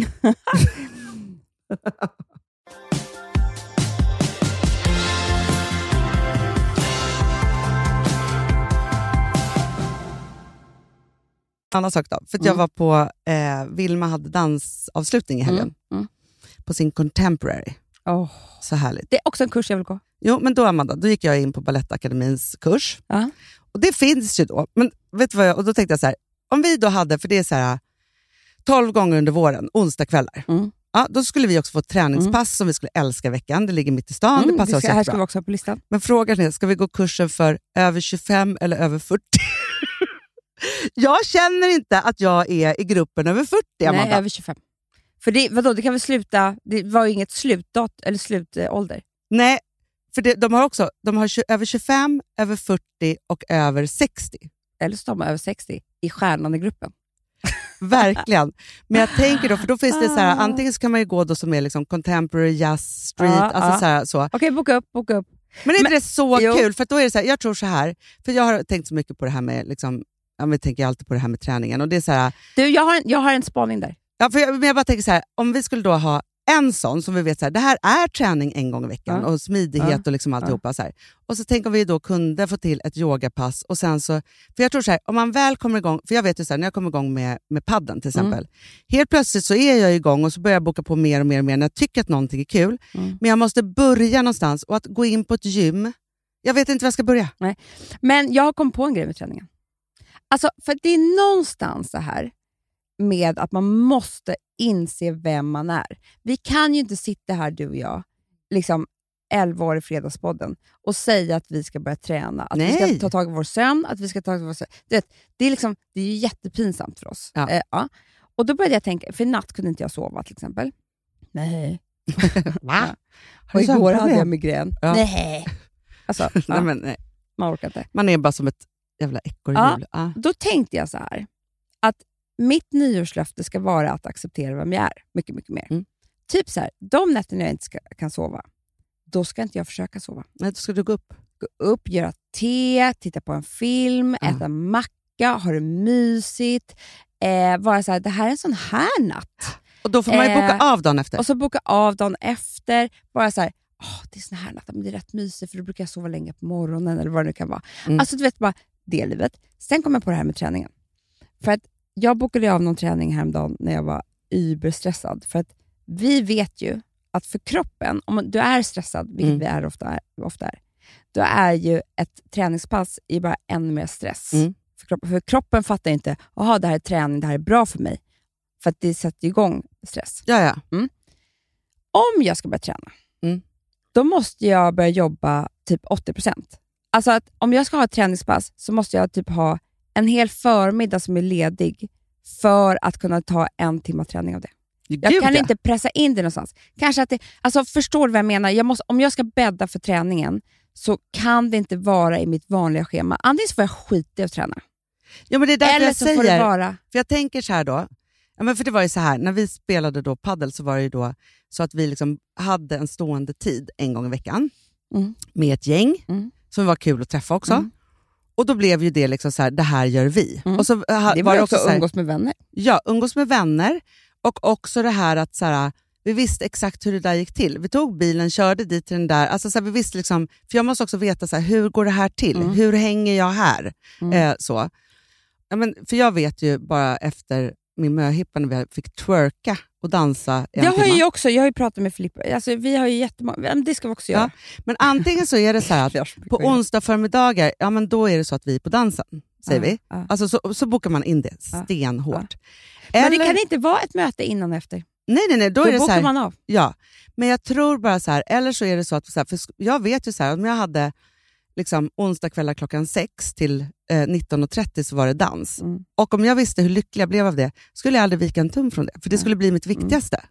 Annan sak då. För att jag Mm. var på, eh, Vilma hade dansavslutning i helgen Mm. på sin Contemporary. Oh. Så härligt. Det är också en kurs jag vill gå. Jo, men då Amanda, då gick jag in på Balettakademins kurs. Ja. Och det finns ju då. Men vet du vad jag, och då tänkte jag så här, om vi då hade, för det är så här 12 gånger under våren, onsdagskvällar. Mm. Ja, då skulle vi också få ett träningspass som vi skulle älska i veckan. Det ligger mitt i stan, det Mm, passar det oss ska, här ska vi också på listan. Men frågan är, ska vi gå kursen för över 25 eller över 40? jag känner inte att jag är i gruppen över 40, Amanda. Nej, över 25. För det, vadå, det kan väl sluta... Det var ju inget slutdat, eller slutålder. Nej, för det, de har också de har över 25, över 40 och över 60. Eller så tar man över 60 i stjärnan i gruppen. Verkligen. Men jag tänker då, för då finns det så här, Ah. antingen så kan man ju gå då som är liksom contemporary jazz street, Ja, alltså ja. så, här, så. Okej, boka upp, boka upp. Men är inte det så Jo. kul? För då är det så här, jag tror så här, för jag har tänkt så mycket på det här med, liksom, jag tänker alltid på det här med träningen. Och det är så här, Du, jag har en, jag har en spaning där. ja, för jag, men jag bara tänker så här, om vi skulle då ha en sån som vi vet så här, det här är träning en gång i veckan Ja. och smidighet Ja. och liksom alltihopa. Så här. Och så tänk om vi då kunde få till ett yogapass och sen så, för jag tror så här, om man väl kommer igång, för jag vet ju så här, när jag kommer igång med, med padden till Mm. exempel, helt plötsligt så är jag igång och så börjar jag boka på mer och mer och mer när jag tycker att någonting är kul. Mm. Men jag måste börja någonstans och att gå in på ett gym, jag vet inte var jag ska börja. Men jag har kommit på en grej med träningen. Alltså, för det är någonstans så här med att man måste inse vem man är. Vi kan ju inte sitta här, du och jag, liksom 11 år i Fredagspodden och säga att vi ska börja träna, att vi Nej. ska ta tag i vår sömn, att vi ska ta tag i vår sömn. Du vet, det, är liksom, det är ju jättepinsamt för oss. Ja. Eh, ja. Och Då började jag tänka, för i natt kunde inte jag sova till exempel. Nej. Va? Och igår hade jag migrän. Ja. Nej. Alltså, nej, men, nej. man orkar inte. Man är bara som ett jävla ekorrhjul. Ja. Då tänkte jag så här, att mitt nyårslöfte ska vara att acceptera vem jag är. Mycket, mycket mer. Mm. Typ så här, de nätterna jag inte ska, kan sova, då ska inte jag försöka sova. Nej, då ska du gå upp. Gå upp, göra te, titta på en film, Ja. äta macka, ha det mysigt. Eh, vara så här, det här är en sån här natt. Och då får man ju boka Eh, av dagen efter. Och så boka av dagen efter. Bara så här, "Åh, det är sån här natt, men det är rätt mysigt för då brukar jag sova länge på morgonen eller vad det nu kan vara. Mm. Alltså du vet bara det livet. Sen kom jag på det här med träningen. För att jag bokade av någon träning häromdagen när jag var überstressad. För att vi vet ju att för kroppen, om du är stressad, vilket Mm. vi är ofta, ofta är, då är ju ett träningspass i bara ännu mer stress. Mm. För, kroppen, för kroppen fattar inte, jaha det här är träning, det här är bra för mig. För att det sätter igång stress. Ja, ja. Om jag ska börja träna, Mm. då måste jag börja jobba typ 80%. Alltså att om jag ska ha ett träningspass så måste jag typ ha en hel förmiddag som är ledig för att kunna ta en timme träning av det. Jag kan ja. inte pressa in det någonstans. Kanske att det, alltså förstår du vad jag menar? Jag måste, om jag ska bädda för träningen så kan det inte vara i mitt vanliga schema. Antingen så får jag skita i att träna, Ja, men det är därför eller jag så säger, får det vara... för jag tänker så här då, ja, men för det var ju så här, när vi spelade då paddel så var det ju då så att vi liksom hade en stående tid en gång i veckan Mm. med ett gäng Mm. som var kul att träffa också. Mm. Och då blev ju det liksom så här, det här gör vi. Mm. Och så, eh, ha- Det var, det också så här, umgås med vänner. Ja, umgås med vänner och också det här att så här, vi visste exakt hur det där gick till. Vi tog bilen, körde dit till den där. Alltså, så här, vi visste liksom, för jag måste också veta så här, hur går det här till? Mm. Hur hänger jag här? Mm. Eh, så. Ja, men, för jag vet ju bara efter min möhippa när vi fick twerka och dansa en Jag har timme. ju också jag har ju pratat med Filippa, alltså, vi har ju jättemånga, men det ska vi också Ja, göra. Men antingen så är det så att så på onsdag förmiddagar, ja men då är det så att vi är på dansen, säger Ja, vi. ja. Alltså så, så bokar man in det Ja, stenhårt. Men Eller, det kan inte vara ett möte innan och efter. nej, nej, nej, då, Då, är det så bokar här, man av. Ja, men jag tror bara så här, eller så är det så att, så här, för jag vet ju så här, om jag hade liksom onsdagskvällar klockan 6 till eh, 19.30 så var det dans. Mm. Och om jag visste hur lycklig jag blev av det, skulle jag aldrig vika en tum från det, för det Nej. skulle bli mitt Mm. viktigaste.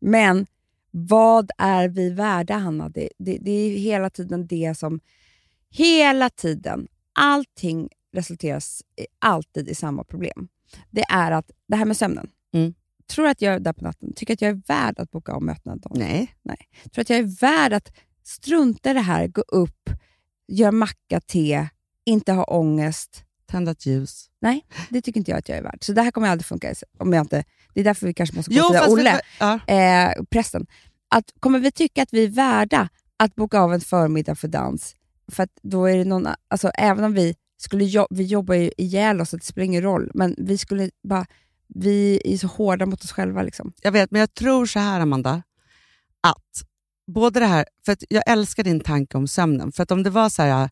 Men vad är vi värda, Hanna? Det, det, det är ju hela tiden det som... Hela tiden. Allting resulteras i- alltid i samma problem. Det är att det här med sömnen. Mm. Tror att jag är där på natten, tycker att jag är värd att boka av mötena. dagen Nej. Tror att jag är värd att strunta i det här, gå upp, göra macka, te, inte ha ångest. Tända ett ljus. Det tycker inte jag att jag är värd. Så det här kommer aldrig funka. Om jag inte, det är därför vi kanske måste gå Jo, till Olle, vad- ja. eh, prästen. Att, kommer vi tycka att vi är värda att boka av en förmiddag för dans? För att då är det någon, alltså, även om vi skulle jo- vi jobbar ju ihjäl oss, så det spelar ingen roll, men vi skulle bara, vi är så hårda mot oss själva. Liksom. Jag vet, men jag tror så här Amanda, att både det här, för jag älskar din tanke om sömnen, för att om det var så här,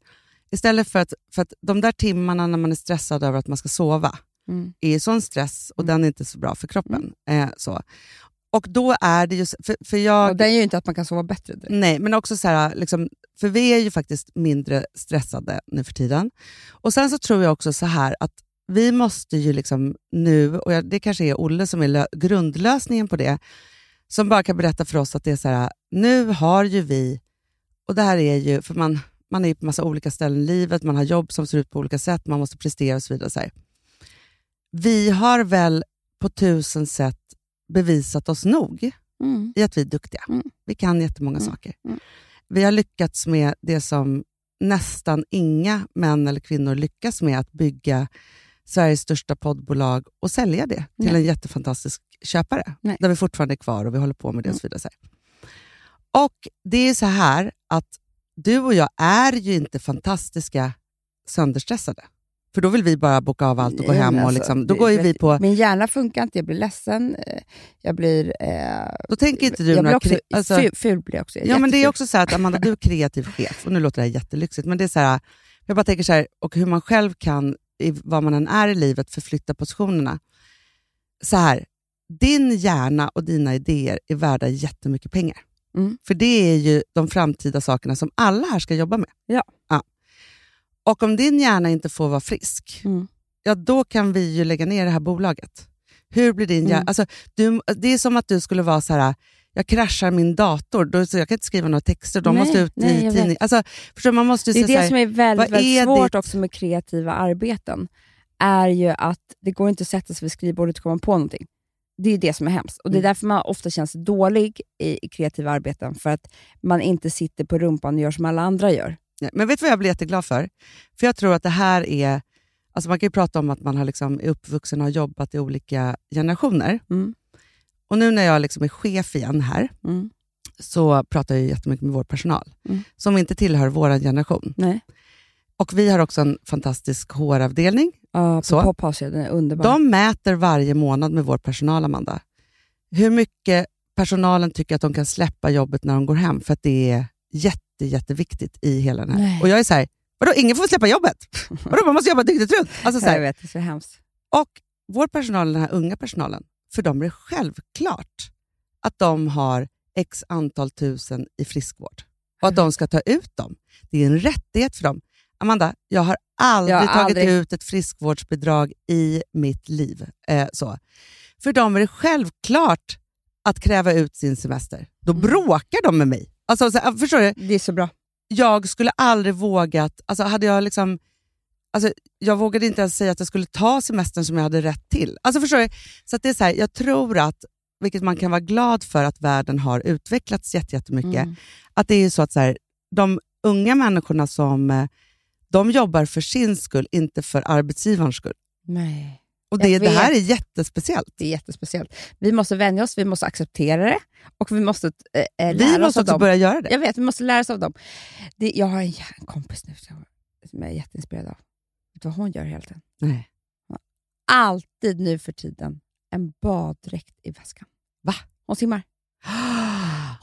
istället för att, för att de där timmarna när man är stressad över att man ska sova, Mm. är sån stress och Mm. den är inte så bra för kroppen. Eh, så. Och då är det ju... För, för jag, Och den gör ju inte att man kan sova bättre. direkt. Nej, men också så här, liksom, för vi är ju faktiskt mindre stressade nu för tiden. Och Sen så tror jag också så här att vi måste ju liksom nu, och det kanske är Olle som är lö- grundlösningen på det, som bara kan berätta för oss att det är så här, nu har ju vi, och det här är ju, för man, man är på massa olika ställen i livet, man har jobb som ser ut på olika sätt, man måste prestera och så vidare. Så. Vi har väl på tusen sätt bevisat oss nog Mm. i att vi är duktiga. Mm. Vi kan jättemånga Mm. saker. Mm. Vi har lyckats med det som nästan inga män eller kvinnor lyckas med, att bygga Sveriges största poddbolag och sälja det till Nej. en jättefantastisk köpare. Nej. Där vi fortfarande är kvar och vi håller på med det och Mm. så vidare. Så. Och det är så här att du och jag är ju inte fantastiska sönderstressade. För då vill vi bara boka av allt och gå hem. och alltså, liksom, då går ju vi på... Min hjärna funkar inte, jag blir ledsen. eh, Jag blir... Eh, Då tänker inte du jag blir också, alltså- ful, ful blir jag också. Ja, men det är också så här att Amanda, du är kreativ chef och nu låter det här jättelyxigt, men det är så här, jag bara tänker så här, och hur man själv kan, i vad man än är i livet, förflytta positionerna. Så här, din hjärna och dina idéer är värda jättemycket pengar. Mm. För det är ju de framtida sakerna som alla här ska jobba med. Ja. Och om din hjärna inte får vara frisk, Mm. ja då kan vi ju lägga ner det här bolaget. Hur blir din hjärna? Mm. Alltså, du, det är som att du skulle vara så här, jag kraschar min dator, då, så jag kan inte skriva några texter, de Nej, måste ut nej, i jag tidning. vet. Alltså, förstår, du, man måste ju Det är det så som här, är väldigt, väldigt är svårt ditt- också med kreativa arbeten. är ju att det går inte att sätta sig vid skrivbordet och komma på någonting. Det är det som är hemskt. Och Det är Mm. därför man ofta känns dålig i, i kreativa arbeten. För att man inte sitter på rumpan och gör som alla andra gör. Nej, Men vet du vad jag blir jätteglad för? För jag tror att det här är... Alltså man kan ju prata om att man har liksom är uppvuxen och har jobbat i olika generationer. Mm. Och nu när jag liksom är chef igen här, Mm. så pratar jag jättemycket med vår personal, Mm. som inte tillhör vår generation. Nej. Och vi har också en fantastisk HR-avdelning. Ja, Så. på Pophouse, ja, den är underbar. De mäter varje månad med vår personal, Amanda, hur mycket personalen tycker att de kan släppa jobbet när de går hem, för att det är jätte, jätteviktigt i hela den här. Nej. Och jag är så här, vadå, ingen får släppa jobbet? Vadå, man måste jobba dygnet runt? Alltså, så jag här. vet, det är så hemskt. Och vår personal, den här unga personalen, för dem är det självklart att de har x antal tusen i friskvård och att de ska ta ut dem. Det är en rättighet för dem. Amanda, jag har aldrig Jag har tagit aldrig- ut ett friskvårdsbidrag i mitt liv. Eh, så. För dem är det självklart att kräva ut sin semester. Då Mm. bråkar de med mig. Alltså, så, förstår du? Det är så bra. jag skulle aldrig vågat... Alltså hade jag liksom... Alltså, jag vågade inte ens säga att jag skulle ta semestern som jag hade rätt till. Alltså förstår du? Så det är så här, jag tror att, vilket man kan vara glad för att världen har utvecklats jätte- jättemycket, Mm. att det är så att så här, de unga människorna som eh, de jobbar för sin skull, inte för arbetsgivarens skull. Nej. Och det, det här är jättespeciellt. Det är jättespeciellt. Vi måste vänja oss, vi måste acceptera det och vi måste eh, eh, lära Vi oss måste av dem. börja göra det. Jag vet, vi måste lära oss av dem. Det, jag har en kompis nu som jag är jätteinspirerad av. Vet du vad hon gör hela tiden? Nej. Alltid nu för tiden en baddräkt i väskan. Va? Hon simmar.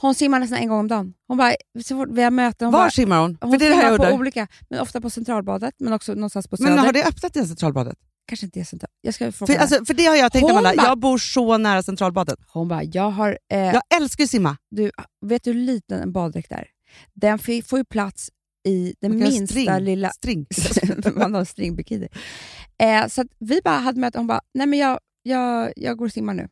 Hon simmar nästan en gång om dagen. Hon bara, så fort vi har möten, hon Var bara, simmar hon? hon För det är det simmar på undrar. olika, men ofta på Centralbadet, men också någonstans på Söder. Men har det öppnat igen Centralbadet? Kanske inte är central. Jag ska fråga För, alltså, för det har jag tänkt, Hon Amanda. Jag bor så nära Centralbadet. Hon bara, jag har... Eh, Jag älskar ju simma. du, vet du hur liten en baddräkt är? Den får ju plats i den minsta string. lilla... String. Man har stringbikini. Eh, så att vi bara hade möte hon bara, nej men jag, jag, jag går och simmar nu.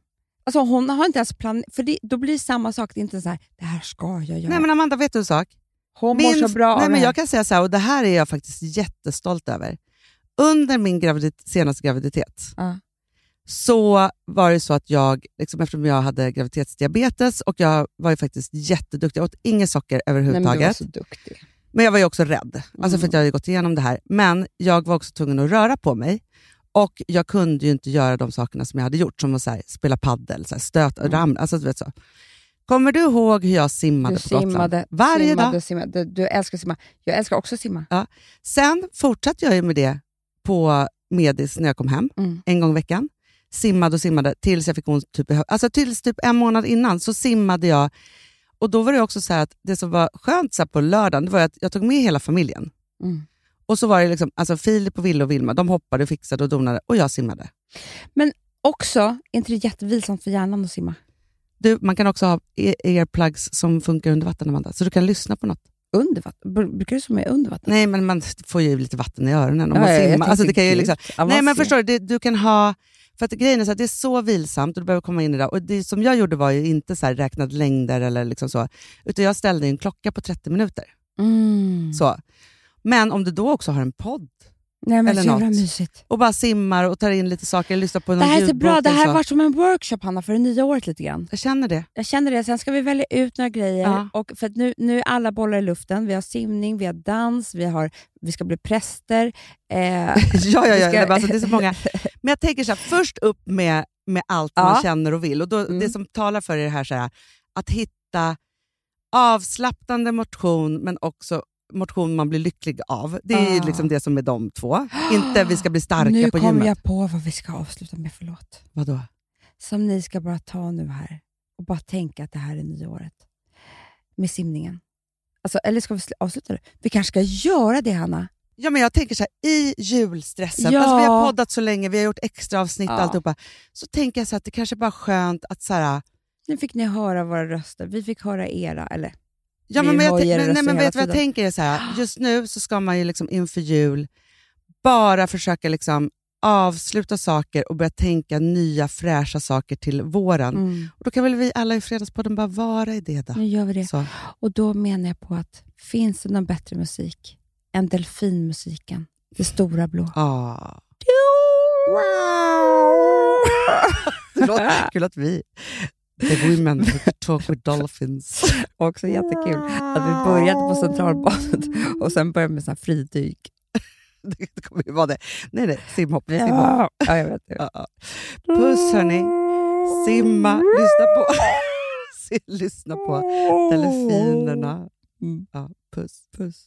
Alltså hon har inte ens planerat, för det, då blir det samma sak. Det är inte så här, det här ska jag göra. Nej men Amanda, vet du en sak? hon mår så bra nej, men. Jag kan säga så här, och det här är jag faktiskt jättestolt över. Under min gravidit- senaste graviditet Ja. så var det så att jag, liksom, eftersom jag hade graviditetsdiabetes och jag var ju faktiskt jätteduktig, jag åt inget socker Nej, men du var överhuvudtaget. så duktig. Men jag var ju också rädd, alltså för att jag hade gått igenom det här. Men jag var också tvungen att röra på mig. Och jag kunde ju inte göra de sakerna som jag hade gjort, som att så här, spela paddel, så här, stöta och ramla. Alltså, du vet så. Kommer du ihåg hur jag simmade Du på Gotland? simmade, Varje simmade, dag. Simmade. Du, du älskar att simma. Jag älskar också att simma. Sen fortsatte jag med det på Medis när jag kom hem, Mm. en gång i veckan. Simmade och simmade tills jag fick ont typ, alltså tills typ en månad innan så simmade jag. Och då var det också så att det som var skönt så på lördagen, det var att jag tog med hela familjen. Mm. Och så var det liksom, alltså Filip och Ville och Vilma, de hoppade, fixade och donade och jag simmade. Också, är inte det jättevilsamt för hjärnan att simma? Du, man kan också ha e- earplugs som funkar under vatten, Amanda, så du kan lyssna på något. Under vatten? Br- Brukar du som är under vatten? Nej, men man får ju lite vatten i öronen om Ja, man ja, simmar. Alltså, det kan ju gud. liksom, nej, men förstår du, det, du kan ha... För att grejen är så att det är så vilsamt och du behöver komma in i det. Och det som jag gjorde var ju inte så här räknat längder eller liksom så, utan jag ställde en klocka på 30 minuter. Mm. Så. Men om du då också har en podd Nej, men eller så något. mysigt. och bara simmar och tar in lite saker, lyssnar på någon Det här är så bra. Det här var som en workshop, Hanna, för det nya året lite grann. Jag känner det. Jag känner det. Sen ska vi välja ut några grejer. Ja. Och för att nu, nu är alla bollar i luften. Vi har simning, vi har dans, vi, har, vi ska bli präster. Eh, ja, ja, ja. ska- Alltså, det är så många. Men jag tänker så här, först upp med, med allt Ja. man känner och vill. Och då, Mm. Det som talar för det här, så här, att hitta avslappnande motion, men också motion man blir lycklig av. Det är Ah. liksom det som är de två. Inte vi ska bli starka nu på kom gymmet. jag på vad vi ska avsluta med. Förlåt. Vadå? Som ni ska bara ta nu här och bara tänka att det här är nya året. Med simningen. Alltså, eller ska vi sl- avsluta det? Vi kanske ska göra det, Hanna. Ja, men jag tänker så här, i julstressen, Ja. alltså, vi har poddat så länge, vi har gjort extra avsnitt och Ja. alltihopa, så tänker jag så att det kanske bara är skönt att så här, Nu fick ni höra våra röster. Vi fick höra era. Eller? Ja, men, men, jag, men, nej, men vet vad jag tänker? Är så här, just nu så ska man ju liksom inför jul bara försöka liksom avsluta saker och börja tänka nya fräscha saker till våren. Mm. Och Då kan väl vi alla i Fredagspodden bara vara i det då. Nu gör vi det. Så. Och då menar jag på att finns det någon bättre musik än delfinmusiken? Det stora blå. Ah. Det låter kul att vi, the women who talk with dolphins. Också jättekul att vi började på Centralbadet och sen började med så här fridyk. Det kommer ju vara det. Nej, nej, simhopp. simhopp. Ja, jag vet det. Ja, ja. Puss hörni. Simma, lyssna på, lyssna på delfinerna. Mm. Ja, puss. puss.